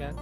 Yeah.